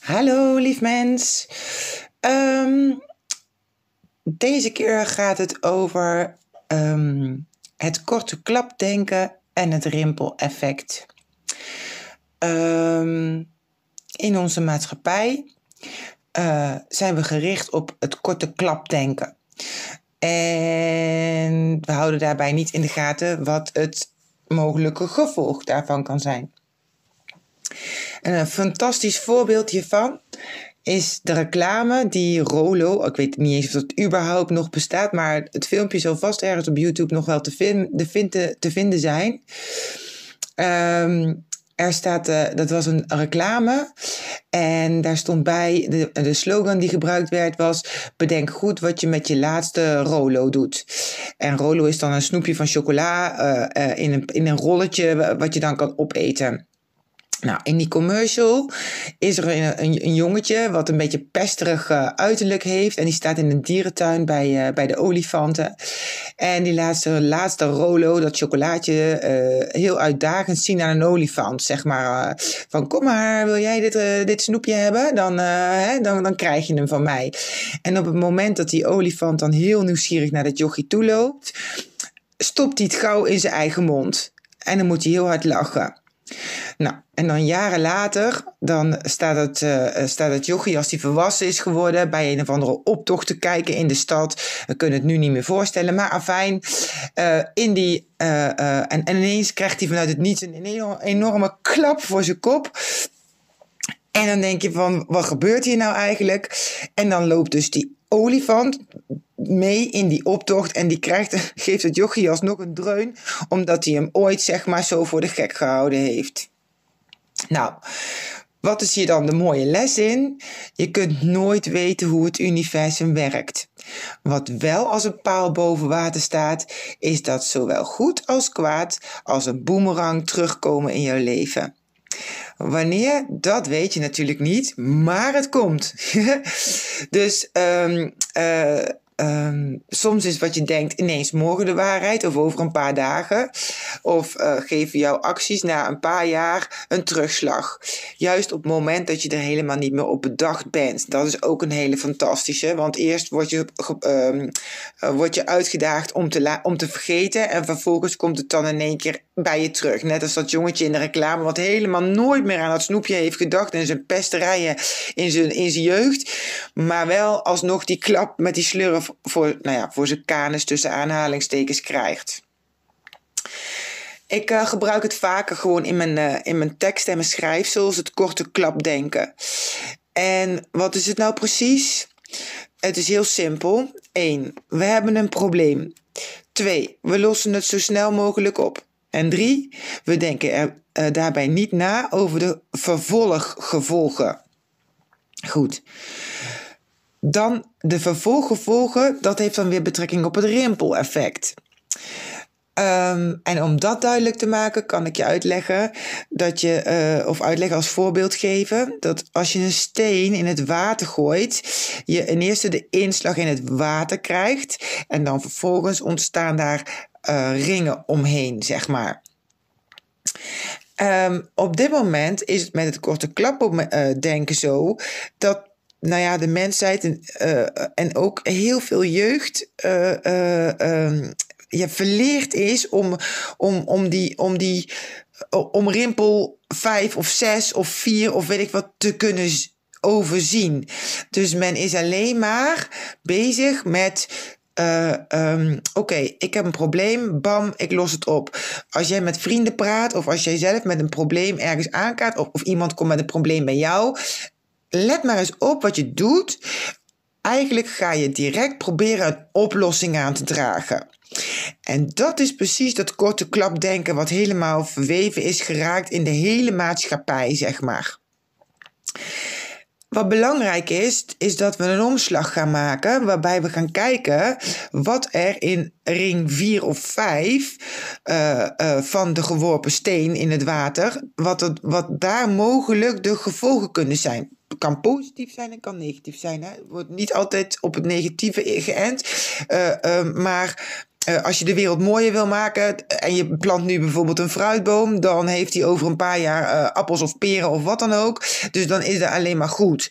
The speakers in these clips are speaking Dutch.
Hallo lief mens. Ehm, deze keer gaat het over ehm, het korte klapdenken en het rimpeleffect. Um, in onze maatschappij uh, zijn we gericht op het korte klapdenken. En we houden daarbij niet in de gaten wat het mogelijke gevolg daarvan kan zijn. En een fantastisch voorbeeld hiervan is de reclame die Rolo, ik weet niet eens of dat überhaupt nog bestaat, maar het filmpje zal vast ergens op YouTube nog wel te, vinden, te vinden zijn. Um, er staat, uh, dat was een reclame en daar stond bij, de, de slogan die gebruikt werd was, bedenk goed wat je met je laatste Rolo doet. En Rolo is dan een snoepje van chocola uh, uh, in, een, in een rolletje wat je dan kan opeten. Nou, in die commercial is er een, een, jongetje wat een beetje pesterig uh, uiterlijk heeft. En die staat in een dierentuin bij, uh, bij de olifanten. En die laatste, laatste Rolo, dat chocolaatje, uh, heel uitdagend zien aan een olifant. Zeg maar van kom maar, wil jij dit, dit snoepje hebben? Dan, hè, dan, dan krijg je hem van mij. En op het moment dat die olifant dan heel nieuwsgierig naar dat jochie toe loopt, stopt hij het gauw in zijn eigen mond. En dan moet hij heel hard lachen. Nou, en dan jaren later, dan staat het, uh, staat het jochie als hij volwassen is geworden bij een of andere optocht te kijken in de stad. We kunnen het nu niet meer voorstellen, maar afijn, uh, in die, en, en ineens krijgt hij vanuit het niets een enorme klap voor zijn kop. En dan denk je van, wat gebeurt hier nou eigenlijk? En dan loopt dus die olifant mee in die optocht en die krijgt, geeft het jochie alsnog een dreun, omdat hij hem ooit zeg maar zo voor de gek gehouden heeft. Nou, wat is hier dan de mooie les in? Je kunt nooit weten hoe het universum werkt. Wat wel als een paal boven water staat, is dat zowel goed als kwaad als een boemerang terugkomen in jouw leven. Wanneer, dat weet je natuurlijk niet, maar het komt. dus um, Um, soms is wat je denkt ineens morgen de waarheid of over een paar dagen. Of uh, geven jouw acties na een paar jaar een terugslag. Juist op het moment dat je er helemaal niet meer op bedacht bent. Dat is ook een hele fantastische. Want eerst word je, um, word je uitgedaagd om te, om te vergeten. En vervolgens komt het dan in één keer bij je terug. Net als dat jongetje in de reclame wat helemaal nooit meer aan dat snoepje heeft gedacht. En zijn pesterijen in zijn, in zijn jeugd. Maar wel alsnog die klap met die slurf voor, nou ja, voor zijn kanus tussen aanhalingstekens krijgt. Ik uh, gebruik het vaker gewoon in mijn, uh, in mijn tekst en mijn schrijfsels, het korte klapdenken. En wat is het nou precies? Het is heel simpel. 1. We hebben een probleem. 2. We lossen het zo snel mogelijk op. En 3. We denken er uh, daarbij niet na over de vervolggevolgen. Goed. Dan de vervolggevolgen, dat heeft dan weer betrekking op het rimpeleffect. Um, en om dat duidelijk te maken, kan ik je uitleggen dat je, uh, of uitleggen als voorbeeld geven, dat als je een steen in het water gooit, je in eerste de inslag in het water krijgt en dan vervolgens ontstaan daar uh, ringen omheen, zeg maar. Um, op dit moment is het met het korte klappendenken uh, zo dat nou ja, de mensheid en, uh, en ook heel veel jeugd uh, uh, verleerd is om, om, om die, om die om rimpel 5 of 6 of 4 of weet ik wat te kunnen overzien. Dus men is alleen maar bezig met um, Oké, ik heb een probleem, bam, ik los het op. Als jij met vrienden praat of als jij zelf met een probleem ergens aankaart of, of iemand komt met een probleem bij jou, let maar eens op wat je doet. Eigenlijk ga je direct proberen een oplossing aan te dragen. En dat is precies dat korte klapdenken wat helemaal verweven is geraakt in de hele maatschappij, zeg maar. Wat belangrijk is, is dat we een omslag gaan maken waarbij we gaan kijken wat er in ring 4 of 5 uh, uh, van de geworpen steen in het water, wat, het, wat daar mogelijk de gevolgen kunnen zijn kan positief zijn en kan negatief zijn. Hè. Het wordt niet altijd op het negatieve geënt. Uh, uh, maar uh, als je de wereld mooier wil maken en je plant nu bijvoorbeeld een fruitboom, dan heeft hij over een paar jaar uh, appels of peren of wat dan ook. Dus dan is dat alleen maar goed.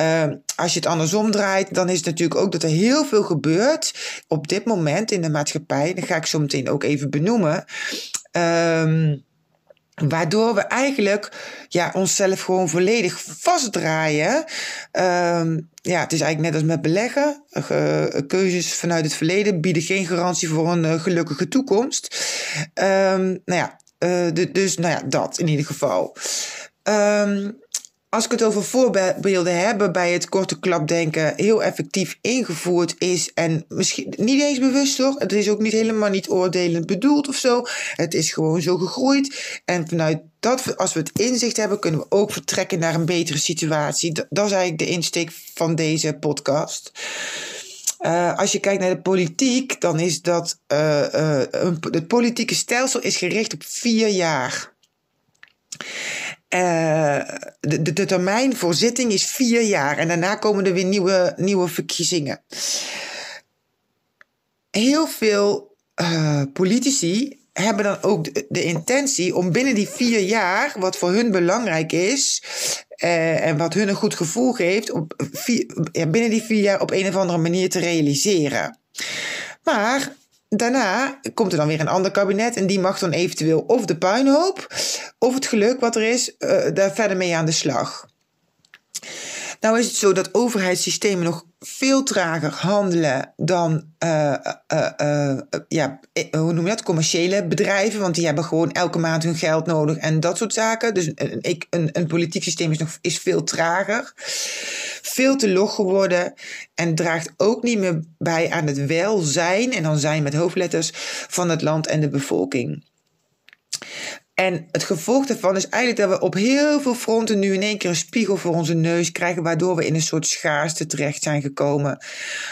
Uh, als je het andersom draait, dan is het natuurlijk ook dat er heel veel gebeurt op dit moment in de maatschappij. Dat ga ik zo meteen ook even benoemen. Um, Waardoor we eigenlijk ja, onszelf gewoon volledig vastdraaien. Um, ja, het is eigenlijk net als met beleggen. Keuzes vanuit het verleden bieden geen garantie voor een uh, gelukkige toekomst. Um, nou ja, uh, dus nou ja, dat in ieder geval. Um, als ik het over voorbeelden heb waarbij het korte klapdenken heel effectief ingevoerd is en misschien niet eens bewust hoor, het is ook niet helemaal niet oordelend bedoeld of zo. Het is gewoon zo gegroeid en vanuit dat, als we het inzicht hebben, kunnen we ook vertrekken naar een betere situatie. Dat, is eigenlijk de insteek van deze podcast. Uh, als je kijkt naar de politiek, dan is dat uh, uh, het politieke stelsel is gericht op vier jaar. Uh, de, de, de, termijn voor zitting is vier jaar en daarna komen er weer nieuwe, nieuwe verkiezingen. Heel veel uh, politici hebben dan ook de, intentie om binnen die vier jaar, wat voor hun belangrijk is uh, en wat hun een goed gevoel geeft, ja, binnen die vier jaar op een of andere manier te realiseren. Maar daarna komt er dan weer een ander kabinet en die mag dan eventueel of de puinhoop of het geluk wat er is, uh, daar verder mee aan de slag. Nou is het zo dat overheidssystemen nog veel trager handelen dan uh, uh, uh, ja, hoe noem je dat? commerciële bedrijven. Want die hebben gewoon elke maand hun geld nodig en dat soort zaken. Dus een, een, een politiek systeem is, nog, is veel trager. Veel te log geworden en draagt ook niet meer bij aan het welzijn, en dan zijn met hoofdletters, van het land en de bevolking. En het gevolg daarvan is eigenlijk dat we op heel veel fronten nu in één keer een spiegel voor onze neus krijgen, waardoor we in een soort schaarste terecht zijn gekomen.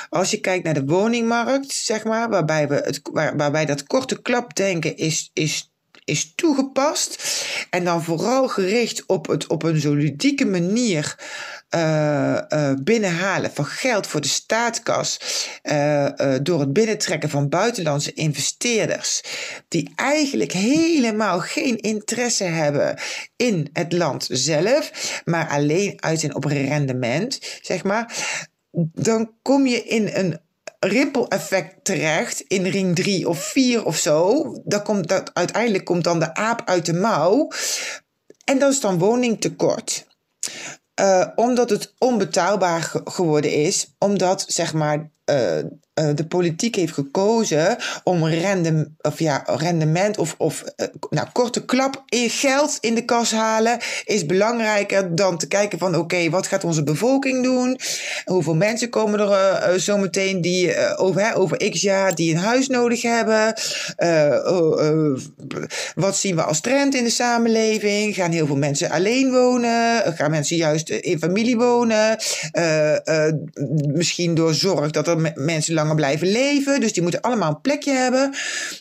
Als je kijkt naar de woningmarkt, zeg maar, waarbij, we het, waar, waarbij dat korte klapdenken is, is is toegepast. En dan vooral gericht op het op een zo manier uh, uh, binnenhalen van geld voor de staatskas. Uh, door het binnentrekken van buitenlandse investeerders. Die eigenlijk helemaal geen interesse hebben in het land zelf. Maar alleen uit zijn op rendement, zeg maar. Dan kom je in een ripple effect terecht in ring 3 of 4 of zo. Dan komt dat, uiteindelijk komt dan de aap uit de mouw. En dat is dan woningtekort. Uh, omdat het onbetaalbaar geworden is, omdat zeg maar uh, uh, de politiek heeft gekozen om rendem, of ja, rendement of, of uh, nou, korte klap in geld in de kas halen is belangrijker dan te kijken van oké, wat gaat onze bevolking doen? Hoeveel mensen komen er uh, zometeen die over, over x jaar die een huis nodig hebben? Oh, wat zien we als trend in de samenleving? Gaan heel veel mensen alleen wonen? Gaan mensen juist in familie wonen? misschien door zorg dat er mensen lang blijven leven. Dus die moeten allemaal een plekje hebben.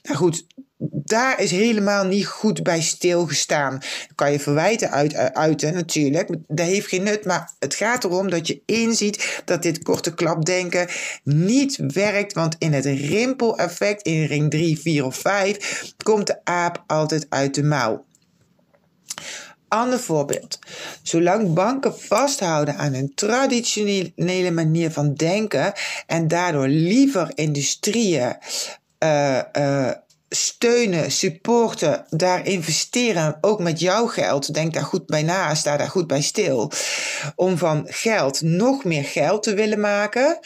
Nou goed, daar is helemaal niet goed bij stilgestaan. Kan je verwijten uit, uiten natuurlijk. Dat heeft geen nut. Maar het gaat erom dat je inziet dat dit korte klapdenken niet werkt. Want in het rimpeleffect in ring 3, 4 of 5 komt de aap altijd uit de mouw. Ander voorbeeld. Zolang banken vasthouden aan hun traditionele manier van denken en daardoor liever industrieën uh, uh, steunen, supporten, daar investeren, ook met jouw geld. Denk daar goed bij na, sta daar goed bij stil. Om van geld nog meer geld te willen maken.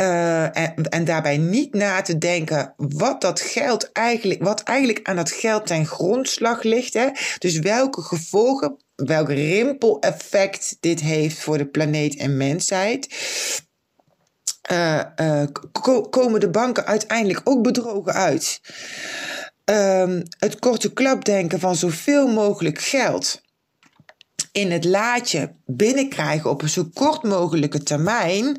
Uh, en, en, daarbij niet na te denken wat dat geld eigenlijk, wat eigenlijk aan dat geld ten grondslag ligt. Hè? Dus welke gevolgen, welk rimpeleffect dit heeft voor de planeet en mensheid. Uh, uh, komen de banken uiteindelijk ook bedrogen uit. Ehm, het korte klapdenken van zoveel mogelijk geld in het laadje binnenkrijgen op een zo kort mogelijke termijn.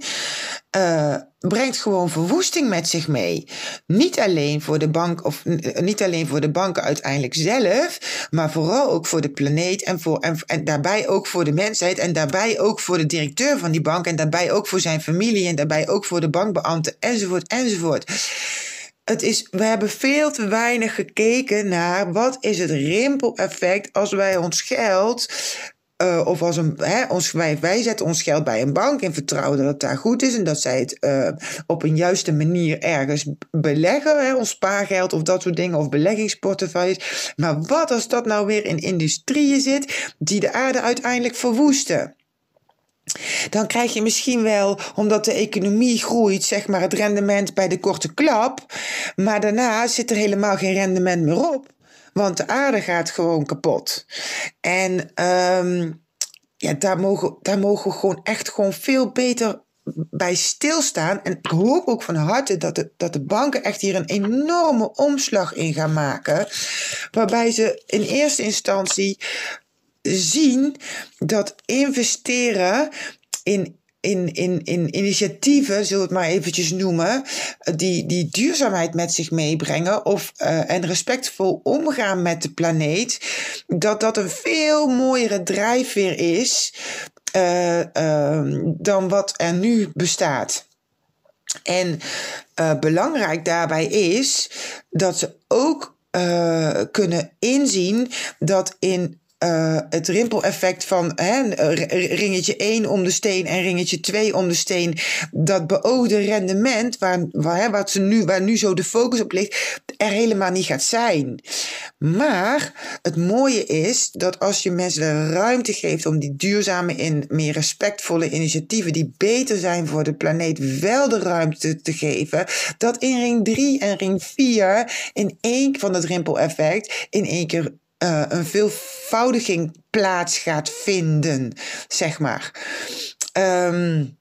Uh, brengt gewoon verwoesting met zich mee. Niet alleen voor de bank of niet alleen voor de banken uiteindelijk zelf, maar vooral ook voor de planeet en, voor, en, en daarbij ook voor de mensheid en daarbij ook voor de directeur van die bank en daarbij ook voor zijn familie en daarbij ook voor de bankbeambten enzovoort enzovoort. het is, we hebben veel te weinig gekeken naar wat is het rimpeleffect als wij ons geld uh, of als een, hè, ons, wij, wij zetten ons geld bij een bank in vertrouwen dat het daar goed is en dat zij het uh, op een juiste manier ergens beleggen, hè, ons spaargeld of dat soort dingen, of beleggingsportefeuilles. Maar wat als dat nou weer in industrieën zit die de aarde uiteindelijk verwoesten? Dan krijg je misschien wel, omdat de economie groeit, zeg maar het rendement bij de korte klap. Maar daarna zit er helemaal geen rendement meer op. Want de aarde gaat gewoon kapot. En um, ja, daar mogen, daar mogen we gewoon echt gewoon veel beter bij stilstaan. En ik hoop ook van harte dat de, dat de banken echt hier een enorme omslag in gaan maken. Waarbij ze in eerste instantie zien dat investeren in in, in, in initiatieven, zullen we het maar eventjes noemen, die, die duurzaamheid met zich meebrengen of, uh, en respectvol omgaan met de planeet, dat dat een veel mooiere drijfveer is uh, uh, dan wat er nu bestaat. En belangrijk daarbij is dat ze ook kunnen inzien dat in uh, het rimpeleffect van hè, ringetje 1 om de steen en ringetje 2 om de steen, dat beoogde rendement, waar, waar, wat ze nu, waar nu zo de focus op ligt, er helemaal niet gaat zijn. Maar het mooie is dat als je mensen de ruimte geeft om die duurzame en meer respectvolle initiatieven, die beter zijn voor de planeet, wel de ruimte te geven, dat in ring 3 en ring 4 in één van het rimpeleffect in één keer uh, een veelvoudiging plaats gaat vinden, zeg maar. Um,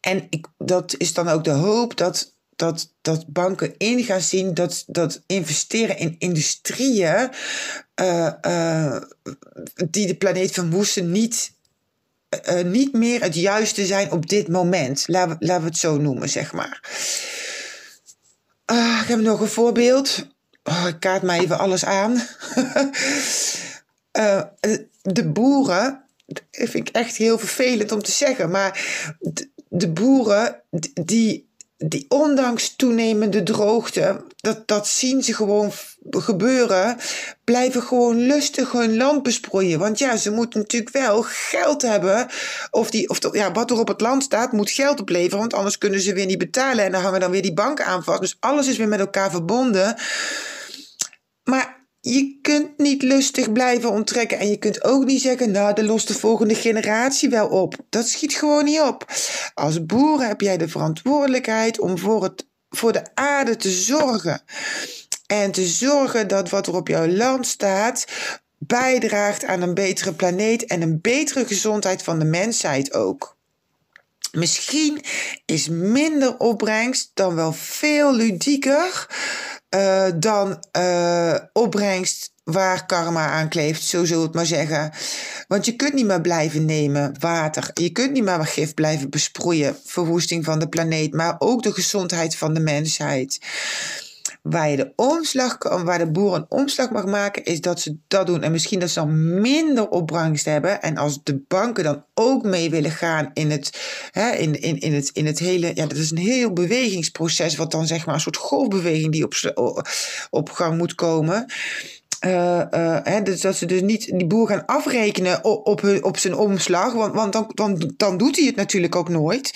en ik, dat is dan ook de hoop dat, dat, dat banken in gaan zien dat, dat investeren in industrieën uh, uh, die de planeet verwoesten niet, niet meer het juiste zijn op dit moment. Laten we, laten we het zo noemen, zeg maar. Ah, ik heb nog een voorbeeld. Oh, ik kaart mij even alles aan. uh, de boeren, dat vind ik echt heel vervelend om te zeggen, maar de, de boeren die die ondanks toenemende droogte, dat, dat zien ze gewoon gebeuren, blijven gewoon lustig hun land besproeien. Want ja, ze moeten natuurlijk wel geld hebben. Of, die, of ja, wat er op het land staat, moet geld opleveren. Want anders kunnen ze weer niet betalen. En dan hangen dan weer die banken aan vast. Dus alles is weer met elkaar verbonden. Maar je kunt niet lustig blijven onttrekken. En je kunt ook niet zeggen, nou, dan lost de volgende generatie wel op. Dat schiet gewoon niet op. Als boer heb jij de verantwoordelijkheid om voor, het, voor de aarde te zorgen. En te zorgen dat wat er op jouw land staat bijdraagt aan een betere planeet en een betere gezondheid van de mensheid ook. Misschien is minder opbrengst dan wel veel ludieker uh, dan uh, opbrengst waar karma aan kleeft, zo zullen we het maar zeggen. Want je kunt niet meer blijven nemen water. Je kunt niet meer gif blijven besproeien. Verwoesting van de planeet, maar ook de gezondheid van de mensheid. Waar je de omslag, waar de boer een omslag mag maken, is dat ze dat doen. En misschien dat ze dan minder opbrengst hebben. En als de banken dan ook mee willen gaan in het, hè, in, in, in het, in het hele. Ja, dat is een heel bewegingsproces, wat dan zeg maar een soort golfbeweging die op, op gang moet komen. Uh, uh, hè, dus dat ze dus niet die boer gaan afrekenen op, op, op zijn omslag, want, want dan, dan, dan doet hij het natuurlijk ook nooit.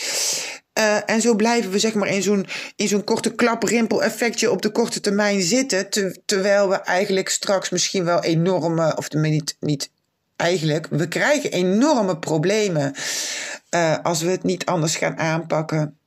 Uh, en zo blijven we zeg maar in zo'n, in zo'n korte klap rimpel effectje op de korte termijn zitten. Te, terwijl we eigenlijk straks misschien wel enorme, of niet, niet eigenlijk, we krijgen enorme problemen uh, als we het niet anders gaan aanpakken.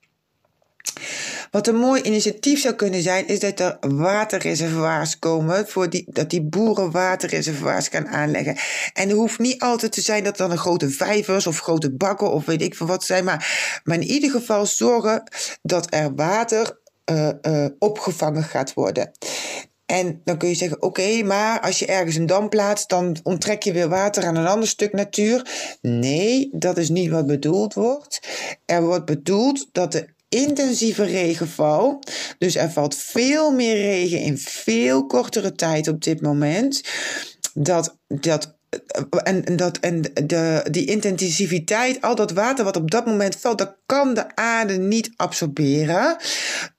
Wat een mooi initiatief zou kunnen zijn, is dat er waterreservoirs komen, voor die, dat die boeren waterreservoirs gaan aanleggen. En het hoeft niet altijd te zijn dat dan een grote vijvers of grote bakken of weet ik veel wat zijn, maar, maar in ieder geval zorgen dat er water uh, uh, opgevangen gaat worden. En dan kun je zeggen: oké, maar als je ergens een dam plaatst, dan onttrek je weer water aan een ander stuk natuur. Nee, dat is niet wat bedoeld wordt. Er wordt bedoeld dat de intensieve regenval. Dus er valt veel meer regen in veel kortere tijd op dit moment. Dat, dat en, dat, en de, die intensiviteit, al dat water wat op dat moment valt, dat kan de aarde niet absorberen.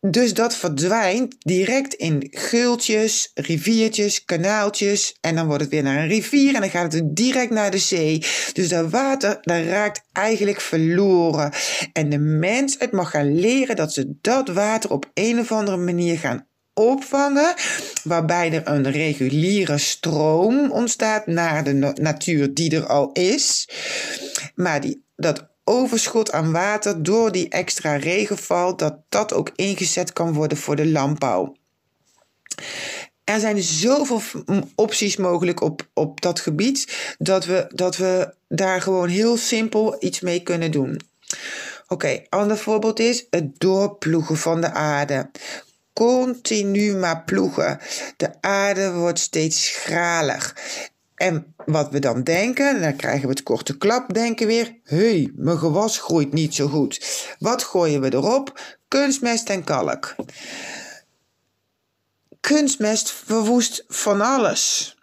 Dus dat verdwijnt direct in geultjes, riviertjes, kanaaltjes. En dan wordt het weer naar een rivier en dan gaat het direct naar de zee. Dus dat water, dat raakt eigenlijk verloren. En de mens het mag gaan leren dat ze dat water op een of andere manier gaan opvangen, waarbij er een reguliere stroom ontstaat naar de natuur die er al is. Maar die, dat overschot aan water door die extra regenval, dat dat ook ingezet kan worden voor de landbouw. Er zijn zoveel opties mogelijk op, op dat gebied dat we, dat we daar gewoon heel simpel iets mee kunnen doen. Oké, ander voorbeeld is het doorploegen van de aarde continu maar ploegen. De aarde wordt steeds schraler. En wat we dan denken, dan krijgen we het korte klap denken weer. Hé, hey, mijn gewas groeit niet zo goed. Wat gooien we erop? Kunstmest en kalk. Kunstmest verwoest van alles.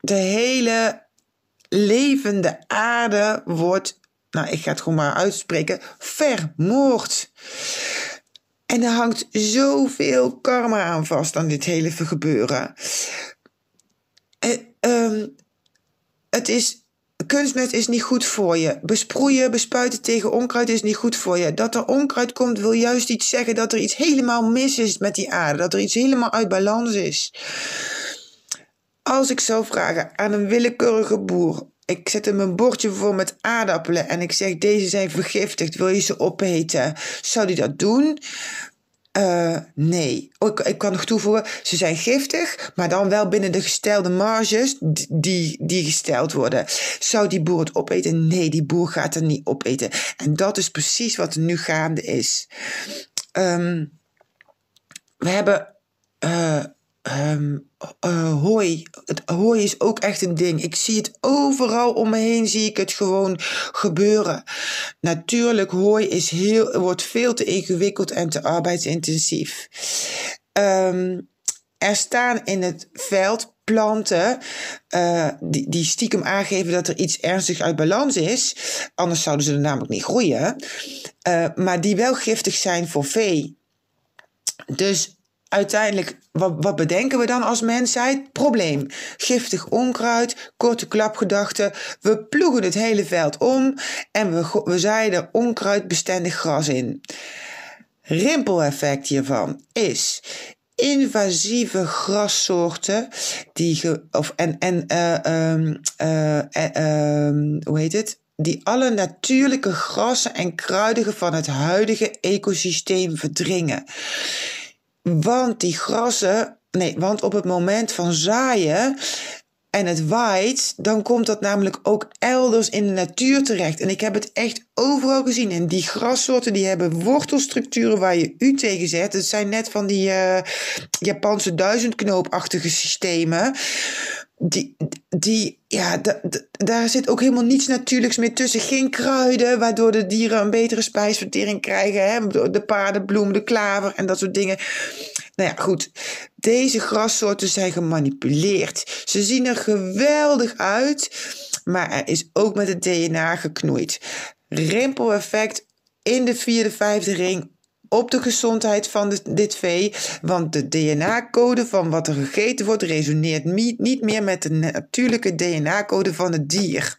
De hele levende aarde wordt, nou ik ga het gewoon maar uitspreken, vermoord. En er hangt zoveel karma aan vast aan dit hele gebeuren. Uh, het is, kunstmest is niet goed voor je. Besproeien, bespuiten tegen onkruid is niet goed voor je. Dat er onkruid komt wil juist iets zeggen dat er iets helemaal mis is met die aarde. Dat er iets helemaal uit balans is. Als ik zou vragen aan een willekeurige boer ik zet hem een bordje voor met aardappelen en ik zeg deze zijn vergiftigd, wil je ze opeten? Zou die dat doen? Uh, nee. Oh, ik, ik, kan nog toevoegen, ze zijn giftig, maar dan wel binnen de gestelde marges die, die gesteld worden. Zou die boer het opeten? Nee, die boer gaat het niet opeten. En dat is precies wat er nu gaande is. Um, we hebben uh, um, hooi. Het hooi is ook echt een ding. Ik zie het overal om me heen, zie ik het gewoon gebeuren. Natuurlijk, hooi is heel, wordt veel te ingewikkeld en te arbeidsintensief. Um, er staan in het veld planten uh, die, die stiekem aangeven dat er iets ernstig uit balans is. Anders zouden ze er namelijk niet groeien. Uh, maar die wel giftig zijn voor vee. Dus uiteindelijk, wat, wat bedenken we dan als mensheid? Probleem. Giftig onkruid, korte klapgedachten. We ploegen het hele veld om en we, we zaaien onkruidbestendig gras in. Rimpeleffect hiervan is invasieve grassoorten die of en en uh, hoe heet het? Die alle natuurlijke grassen en kruidigen van het huidige ecosysteem verdringen. Want die grassen, nee, want op het moment van zaaien en het waait, dan komt dat namelijk ook elders in de natuur terecht. En ik heb het echt overal gezien. En die grassoorten die hebben wortelstructuren waar je u tegen zet. Het zijn net van die uh, Japanse duizendknoopachtige systemen. Die, die, ja, daar zit ook helemaal niets natuurlijks meer tussen. Geen kruiden, waardoor de dieren een betere spijsvertering krijgen. Hè? De paardenbloem, de klaver en dat soort dingen. Nou ja, goed. Deze grassoorten zijn gemanipuleerd. Ze zien er geweldig uit, maar er is ook met het DNA geknoeid. Rimpeleffect in de vierde, vijfde ring op de gezondheid van dit vee, want de DNA-code van wat er gegeten wordt resoneert niet meer met de natuurlijke DNA-code van het dier.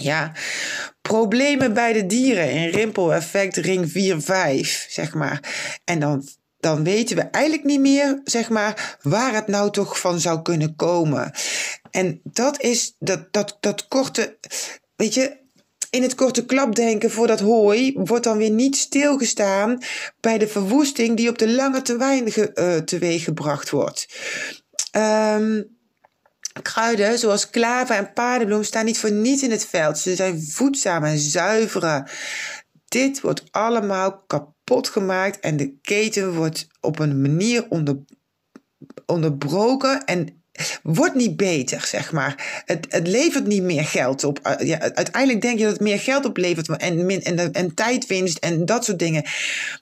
Ja, problemen bij de dieren in rimpeleffect ring 4-5, zeg maar. En dan, dan weten we eigenlijk niet meer, zeg maar, waar het nou toch van zou kunnen komen. En dat is dat, dat, dat korte, weet je, in het korte klapdenken voor dat hooi wordt dan weer niet stilgestaan bij de verwoesting die op de lange termijn ge, uh, teweeggebracht wordt. Um, kruiden zoals klaver en paardenbloem staan niet voor niets in het veld. Ze zijn voedzaam en zuiveren. Dit wordt allemaal kapot gemaakt en de keten wordt op een manier onder, onderbroken en wordt niet beter, zeg maar. Het, het levert niet meer geld op. Uh, ja, uiteindelijk denk je dat het meer geld oplevert en, min, en, en en dat soort dingen.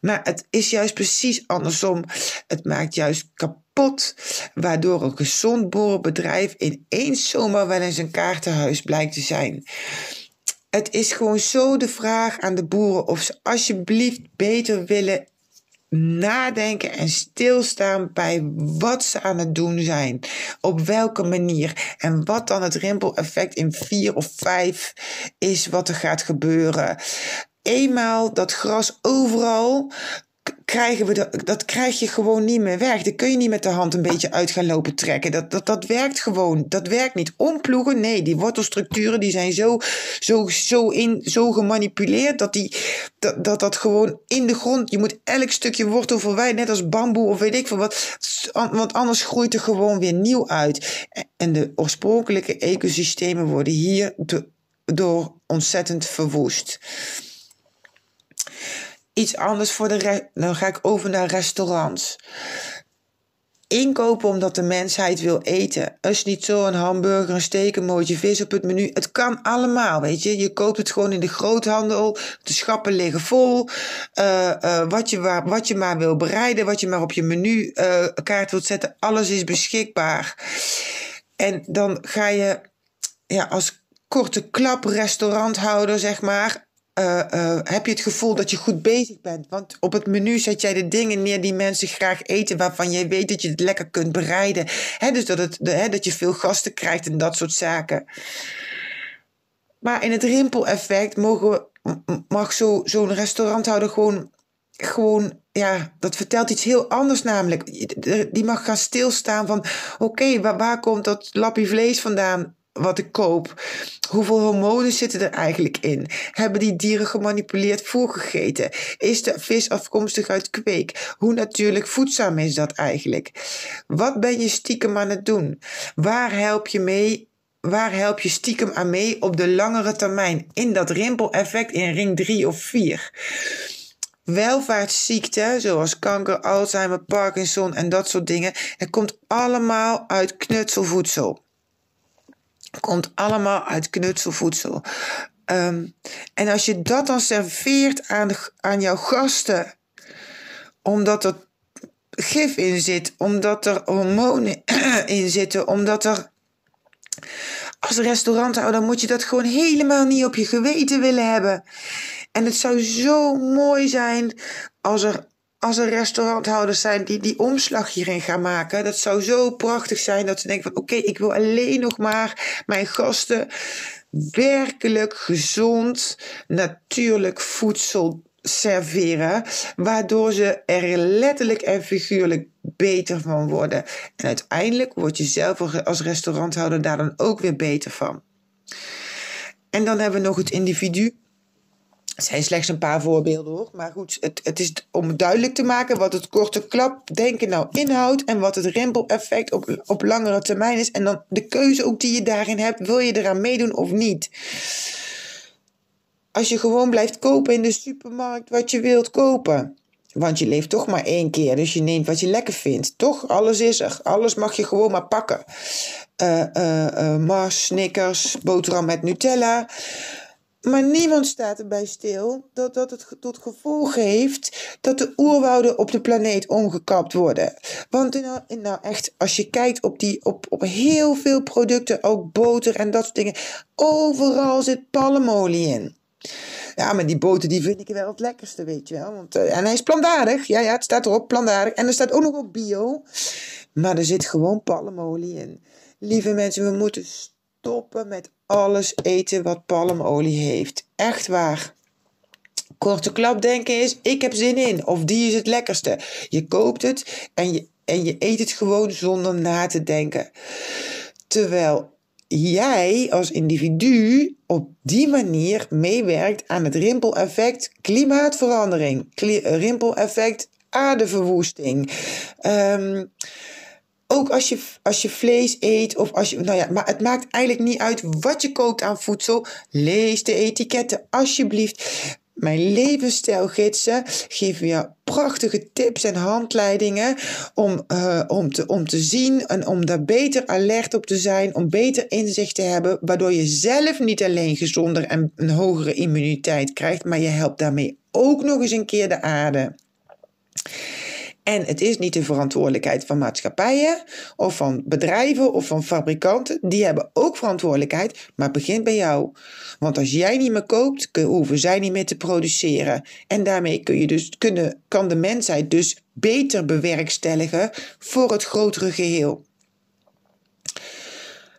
Maar het is juist precies andersom. Het maakt juist kapot pot, waardoor een gezond boerenbedrijf ineens zomaar wel eens een kaartenhuis blijkt te zijn. Het is gewoon zo de vraag aan de boeren of ze alsjeblieft beter willen nadenken en stilstaan bij wat ze aan het doen zijn. Op welke manier. En wat dan het rimpeleffect in vier of vijf is wat er gaat gebeuren. Eenmaal dat gras overal krijgen we dat, dat krijg je gewoon niet meer weg. Dan kun je niet met de hand een beetje uit gaan lopen trekken. Dat, dat, dat werkt gewoon. Dat werkt niet. Omploegen, nee. Die wortelstructuren die zijn zo, zo, zo, in, zo gemanipuleerd dat, die, dat, dat dat gewoon in de grond. Je moet elk stukje wortel verwijderen, net als bamboe of weet ik veel wat. Want anders groeit er gewoon weer nieuw uit. En de oorspronkelijke ecosystemen worden hier door ontzettend verwoest iets anders voor de. Dan ga ik over naar restaurants. Inkopen omdat de mensheid wil eten. Niet zo een hamburger, een steak, een mooie vis op het menu. Het kan allemaal, weet je. Je koopt het gewoon in de groothandel. De schappen liggen vol. Uh, uh, wat, je wat je maar wil bereiden, wat je maar op je menukaart uh, wilt zetten. Alles is beschikbaar. En dan ga je ja, als korte klap restauranthouder, zeg maar uh, uh, heb je het gevoel dat je goed bezig bent. Want op het menu zet jij de dingen neer die mensen graag eten, waarvan jij weet dat je het lekker kunt bereiden. He, dus dat, het, de, dat je veel gasten krijgt en dat soort zaken. Maar in het rimpeleffect mogen we, mag zo'n zo restauranthouder gewoon, gewoon, ja, dat vertelt iets heel anders namelijk. Die mag gaan stilstaan van, oké, waar, waar komt dat lappie vlees vandaan? Wat ik koop. Hoeveel hormonen zitten er eigenlijk in? Hebben die dieren gemanipuleerd voer gegeten? Is de vis afkomstig uit kweek? Hoe natuurlijk voedzaam is dat eigenlijk? Wat ben je stiekem aan het doen? Waar help je mee? Waar help je stiekem aan mee op de langere termijn? In dat rimpeleffect in ring 3 of 4. Welvaartsziekten, zoals kanker, Alzheimer, Parkinson en dat soort dingen, het komt allemaal uit knutselvoedsel. Komt allemaal uit knutselvoedsel. Um, en als je dat dan serveert aan, aan jouw gasten, omdat er gif in zit, omdat er hormonen in zitten, omdat er. Als restauranthouder moet je dat gewoon helemaal niet op je geweten willen hebben. En het zou zo mooi zijn als er als er restauranthouders zijn die die omslag hierin gaan maken. Dat zou zo prachtig zijn dat ze denken van oké, ik wil alleen nog maar mijn gasten werkelijk gezond, natuurlijk voedsel serveren, waardoor ze er letterlijk en figuurlijk beter van worden. En uiteindelijk word je zelf als restauranthouder daar dan ook weer beter van. En dan hebben we nog het individu. Het zijn slechts een paar voorbeelden hoor. Maar goed, het, het is om duidelijk te maken wat het korte klapdenken nou inhoudt. En wat het rimpeleffect op, op langere termijn is. En dan de keuze ook die je daarin hebt. Wil je eraan meedoen of niet? Als je gewoon blijft kopen in de supermarkt wat je wilt kopen. Want je leeft toch maar één keer. Dus je neemt wat je lekker vindt. Toch? Alles is er. Alles mag je gewoon maar pakken. Uh, Mars, Snickers, boterham met Nutella. Maar niemand staat erbij stil dat dat het tot gevolg heeft dat de oerwouden op de planeet omgekapt worden. Want nou, nou echt, als je kijkt op, die, op, op heel veel producten, ook boter en dat soort dingen, overal zit palmolie in. Ja, maar die boter die vind ik wel het lekkerste, weet je wel. Want, uh, en hij is plantaardig. Ja, ja, het staat erop, plantaardig. En er staat ook nog op bio. Maar er zit gewoon palmolie in. Lieve mensen, we moeten stoppen met alles eten wat palmolie heeft. Echt waar. Korte klap denken is, ik heb zin in. Of die is het lekkerste. Je koopt het en je, en je eet het gewoon zonder na te denken. Terwijl jij als individu op die manier meewerkt aan het rimpeleffect klimaatverandering. rimpeleffect aardeverwoesting. Um, ook als je, als je vlees eet of als je. Nou ja, maar het maakt eigenlijk niet uit wat je koopt aan voedsel. Lees de etiketten alsjeblieft. Mijn levensstijlgidsen geven je prachtige tips en handleidingen om, uh, om, te, om te zien en om daar beter alert op te zijn, om beter inzicht te hebben, waardoor je zelf niet alleen gezonder en een hogere immuniteit krijgt, maar je helpt daarmee ook nog eens een keer de aarde. En het is niet de verantwoordelijkheid van maatschappijen of van bedrijven of van fabrikanten. Die hebben ook verantwoordelijkheid, maar het begint bij jou. Want als jij niet meer koopt, hoeven zij niet meer te produceren. En daarmee kun je dus, kunnen, kan de mensheid dus beter bewerkstelligen voor het grotere geheel.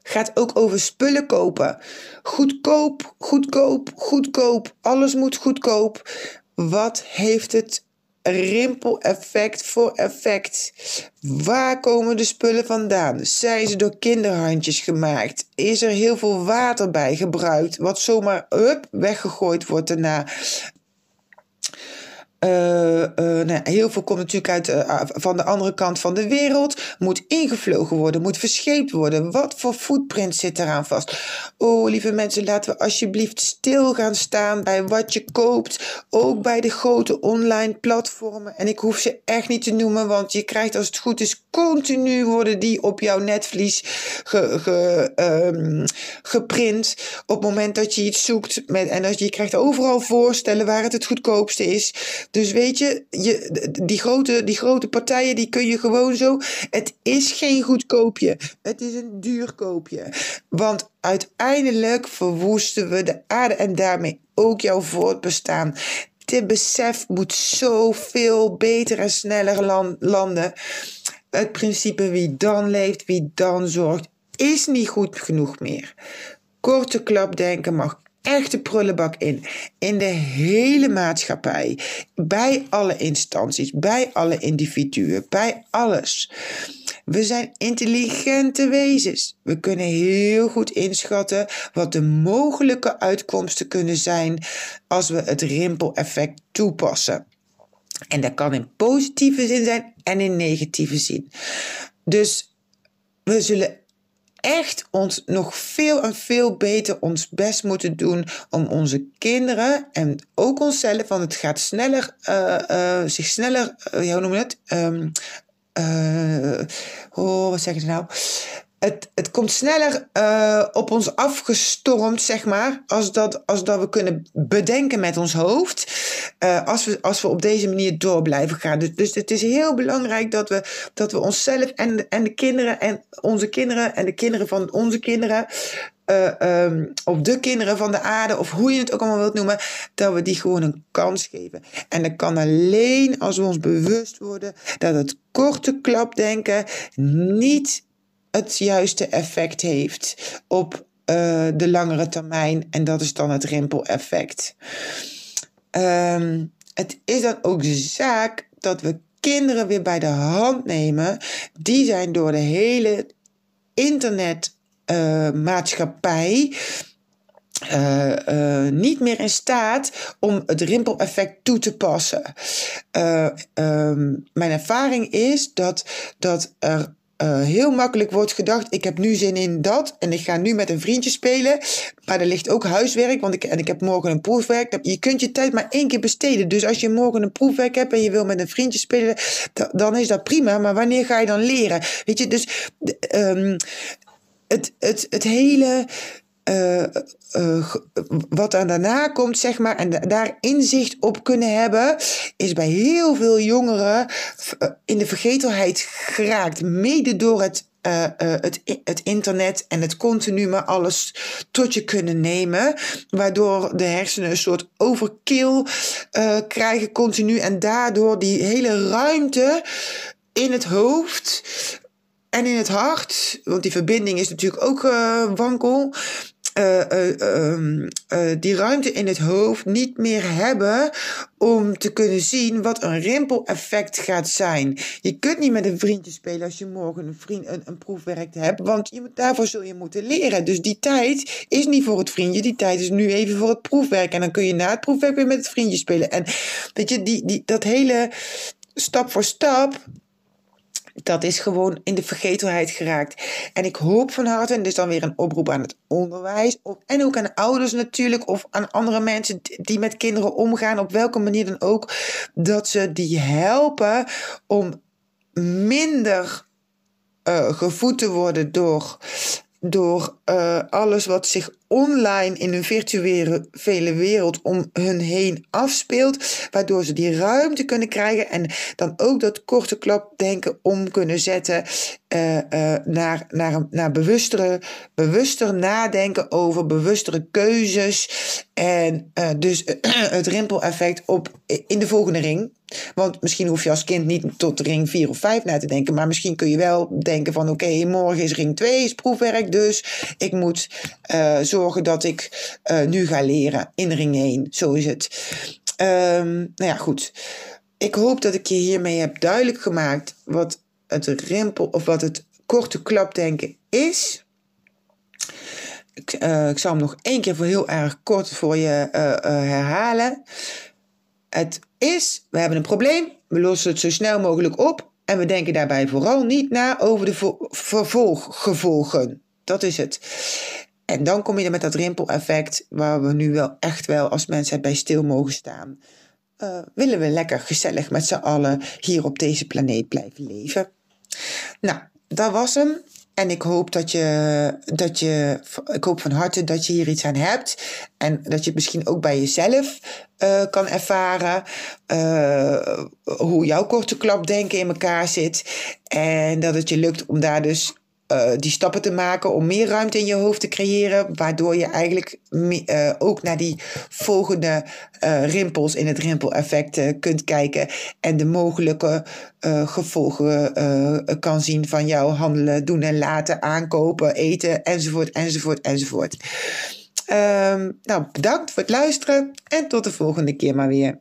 Gaat ook over spullen kopen. Goedkoop, goedkoop, goedkoop. Alles moet goedkoop. Wat heeft het rimpeleffect voor effect? Waar komen de spullen vandaan? Zijn ze door kinderhandjes gemaakt? Is er heel veel water bij gebruikt, wat zomaar up, weggegooid wordt daarna? Uh, nou, heel veel komt natuurlijk uit uh, van de andere kant van de wereld. Moet ingevlogen worden, moet verscheept worden. Wat voor footprint zit eraan vast? Oh, lieve mensen, laten we alsjeblieft stil gaan staan bij wat je koopt. Ook bij de grote online platformen. En ik hoef ze echt niet te noemen, want je krijgt als het goed is continu worden die op jouw netvlies ge, um, geprint. Op het moment dat je iets zoekt. Met, en als je krijgt overal voorstellen waar het het goedkoopste is. Dus weet je, je die, grote, die grote partijen die kun je gewoon zo. Het is geen goedkoopje. Het is een duurkoopje. Want uiteindelijk verwoesten we de aarde en daarmee ook jouw voortbestaan. Dit besef moet zoveel beter en sneller landen. Het principe wie dan leeft, wie dan zorgt, is niet goed genoeg meer. Korte klap denken mag echte prullenbak in. In de hele maatschappij. Bij alle instanties, bij alle individuen, bij alles. We zijn intelligente wezens. We kunnen heel goed inschatten wat de mogelijke uitkomsten kunnen zijn als we het rimpeleffect toepassen. En dat kan in positieve zin zijn en in negatieve zin. Dus we zullen echt ons nog veel en veel beter ons best moeten doen om onze kinderen en ook onszelf, want het gaat sneller, uh, uh, zich sneller, uh, hoe noem je het? Um, oh, wat zeg je nou? Het, het komt sneller uh, op ons afgestormd, zeg maar, als dat, als dat we kunnen bedenken met ons hoofd, uh, als, we, als we op deze manier door blijven gaan. Dus, dus het is heel belangrijk dat we, dat we onszelf en en de kinderen en onze kinderen en de kinderen van onze kinderen, uh, um, of de kinderen van de aarde, of hoe je het ook allemaal wilt noemen, dat we die gewoon een kans geven. En dat kan alleen als we ons bewust worden dat het korte klapdenken niet het juiste effect heeft op uh, de langere termijn. En dat is dan het rimpeleffect. Um, het is dan ook zaak dat we kinderen weer bij de hand nemen. Die zijn door de hele internetmaatschappij. Uh, uh, niet meer in staat om het rimpeleffect toe te passen. Um, mijn ervaring is dat, dat er uh, heel makkelijk wordt gedacht: ik heb nu zin in dat en ik ga nu met een vriendje spelen. Maar er ligt ook huiswerk, want ik, en ik heb morgen een proefwerk. Je kunt je tijd maar één keer besteden. Dus als je morgen een proefwerk hebt en je wil met een vriendje spelen, dan is dat prima. Maar wanneer ga je dan leren? Weet je, dus um, het, het, het hele uh, uh, wat er daarna komt, zeg maar, en daar inzicht op kunnen hebben, is bij heel veel jongeren in de vergetelheid geraakt. Mede door het, het, het internet en het continu maar alles tot je kunnen nemen. Waardoor de hersenen een soort overkill krijgen continu. En daardoor die hele ruimte in het hoofd en in het hart, want die verbinding is natuurlijk ook wankel, die ruimte in het hoofd niet meer hebben om te kunnen zien wat een rimpeleffect gaat zijn. Je kunt niet met een vriendje spelen als je morgen een, vriend, een, een proefwerk hebt, want je, daarvoor zul je moeten leren. Dus die tijd is niet voor het vriendje, die tijd is nu even voor het proefwerk. En dan kun je na het proefwerk weer met het vriendje spelen. En weet je, die, die, dat hele stap voor stap dat is gewoon in de vergetelheid geraakt. En ik hoop van harte, en dus dan weer een oproep aan het onderwijs. en ook aan ouders natuurlijk, of aan andere mensen die met kinderen omgaan, op welke manier dan ook. Dat ze die helpen om minder uh, gevoed te worden door door uh, alles wat zich online in een virtuele wereld om hun heen afspeelt, waardoor ze die ruimte kunnen krijgen en dan ook dat korte klapdenken om kunnen zetten uh, naar, naar, naar bewustere, bewuster nadenken over bewustere keuzes en dus het rimpeleffect op in de volgende ring. Want misschien hoef je als kind niet tot ring 4 of 5 na te denken. Maar misschien kun je wel denken van oké, morgen is ring 2, is proefwerk. Dus ik moet uh, zorgen dat ik uh, nu ga leren in ring 1. Zo is het. Um, nou ja, goed. Ik hoop dat ik je hiermee heb duidelijk gemaakt wat het rimpel of wat het korte klapdenken is. Ik, uh, ik zal hem nog één keer voor heel erg kort voor je herhalen. Het is, we hebben een probleem, we lossen het zo snel mogelijk op en we denken daarbij vooral niet na over de vervolggevolgen. Dat is het. En dan kom je er met dat rimpeleffect, waar we nu wel echt wel als mensheid bij stil mogen staan. Uh, willen we lekker gezellig met z'n allen hier op deze planeet blijven leven? Nou, dat was hem. En ik hoop dat je, dat je, ik hoop van harte dat je hier iets aan hebt. En dat je het misschien ook bij jezelf uh, kan ervaren. Uh, hoe jouw korte klapdenken in elkaar zit. En dat het je lukt om daar dus uh, die stappen te maken om meer ruimte in je hoofd te creëren, waardoor je eigenlijk uh, ook naar die volgende uh, rimpels in het rimpeleffect kunt kijken en de mogelijke gevolgen kan zien van jouw handelen, doen en laten, aankopen, eten, enzovoort, enzovoort, enzovoort. Um, nou, bedankt voor het luisteren en tot de volgende keer maar weer.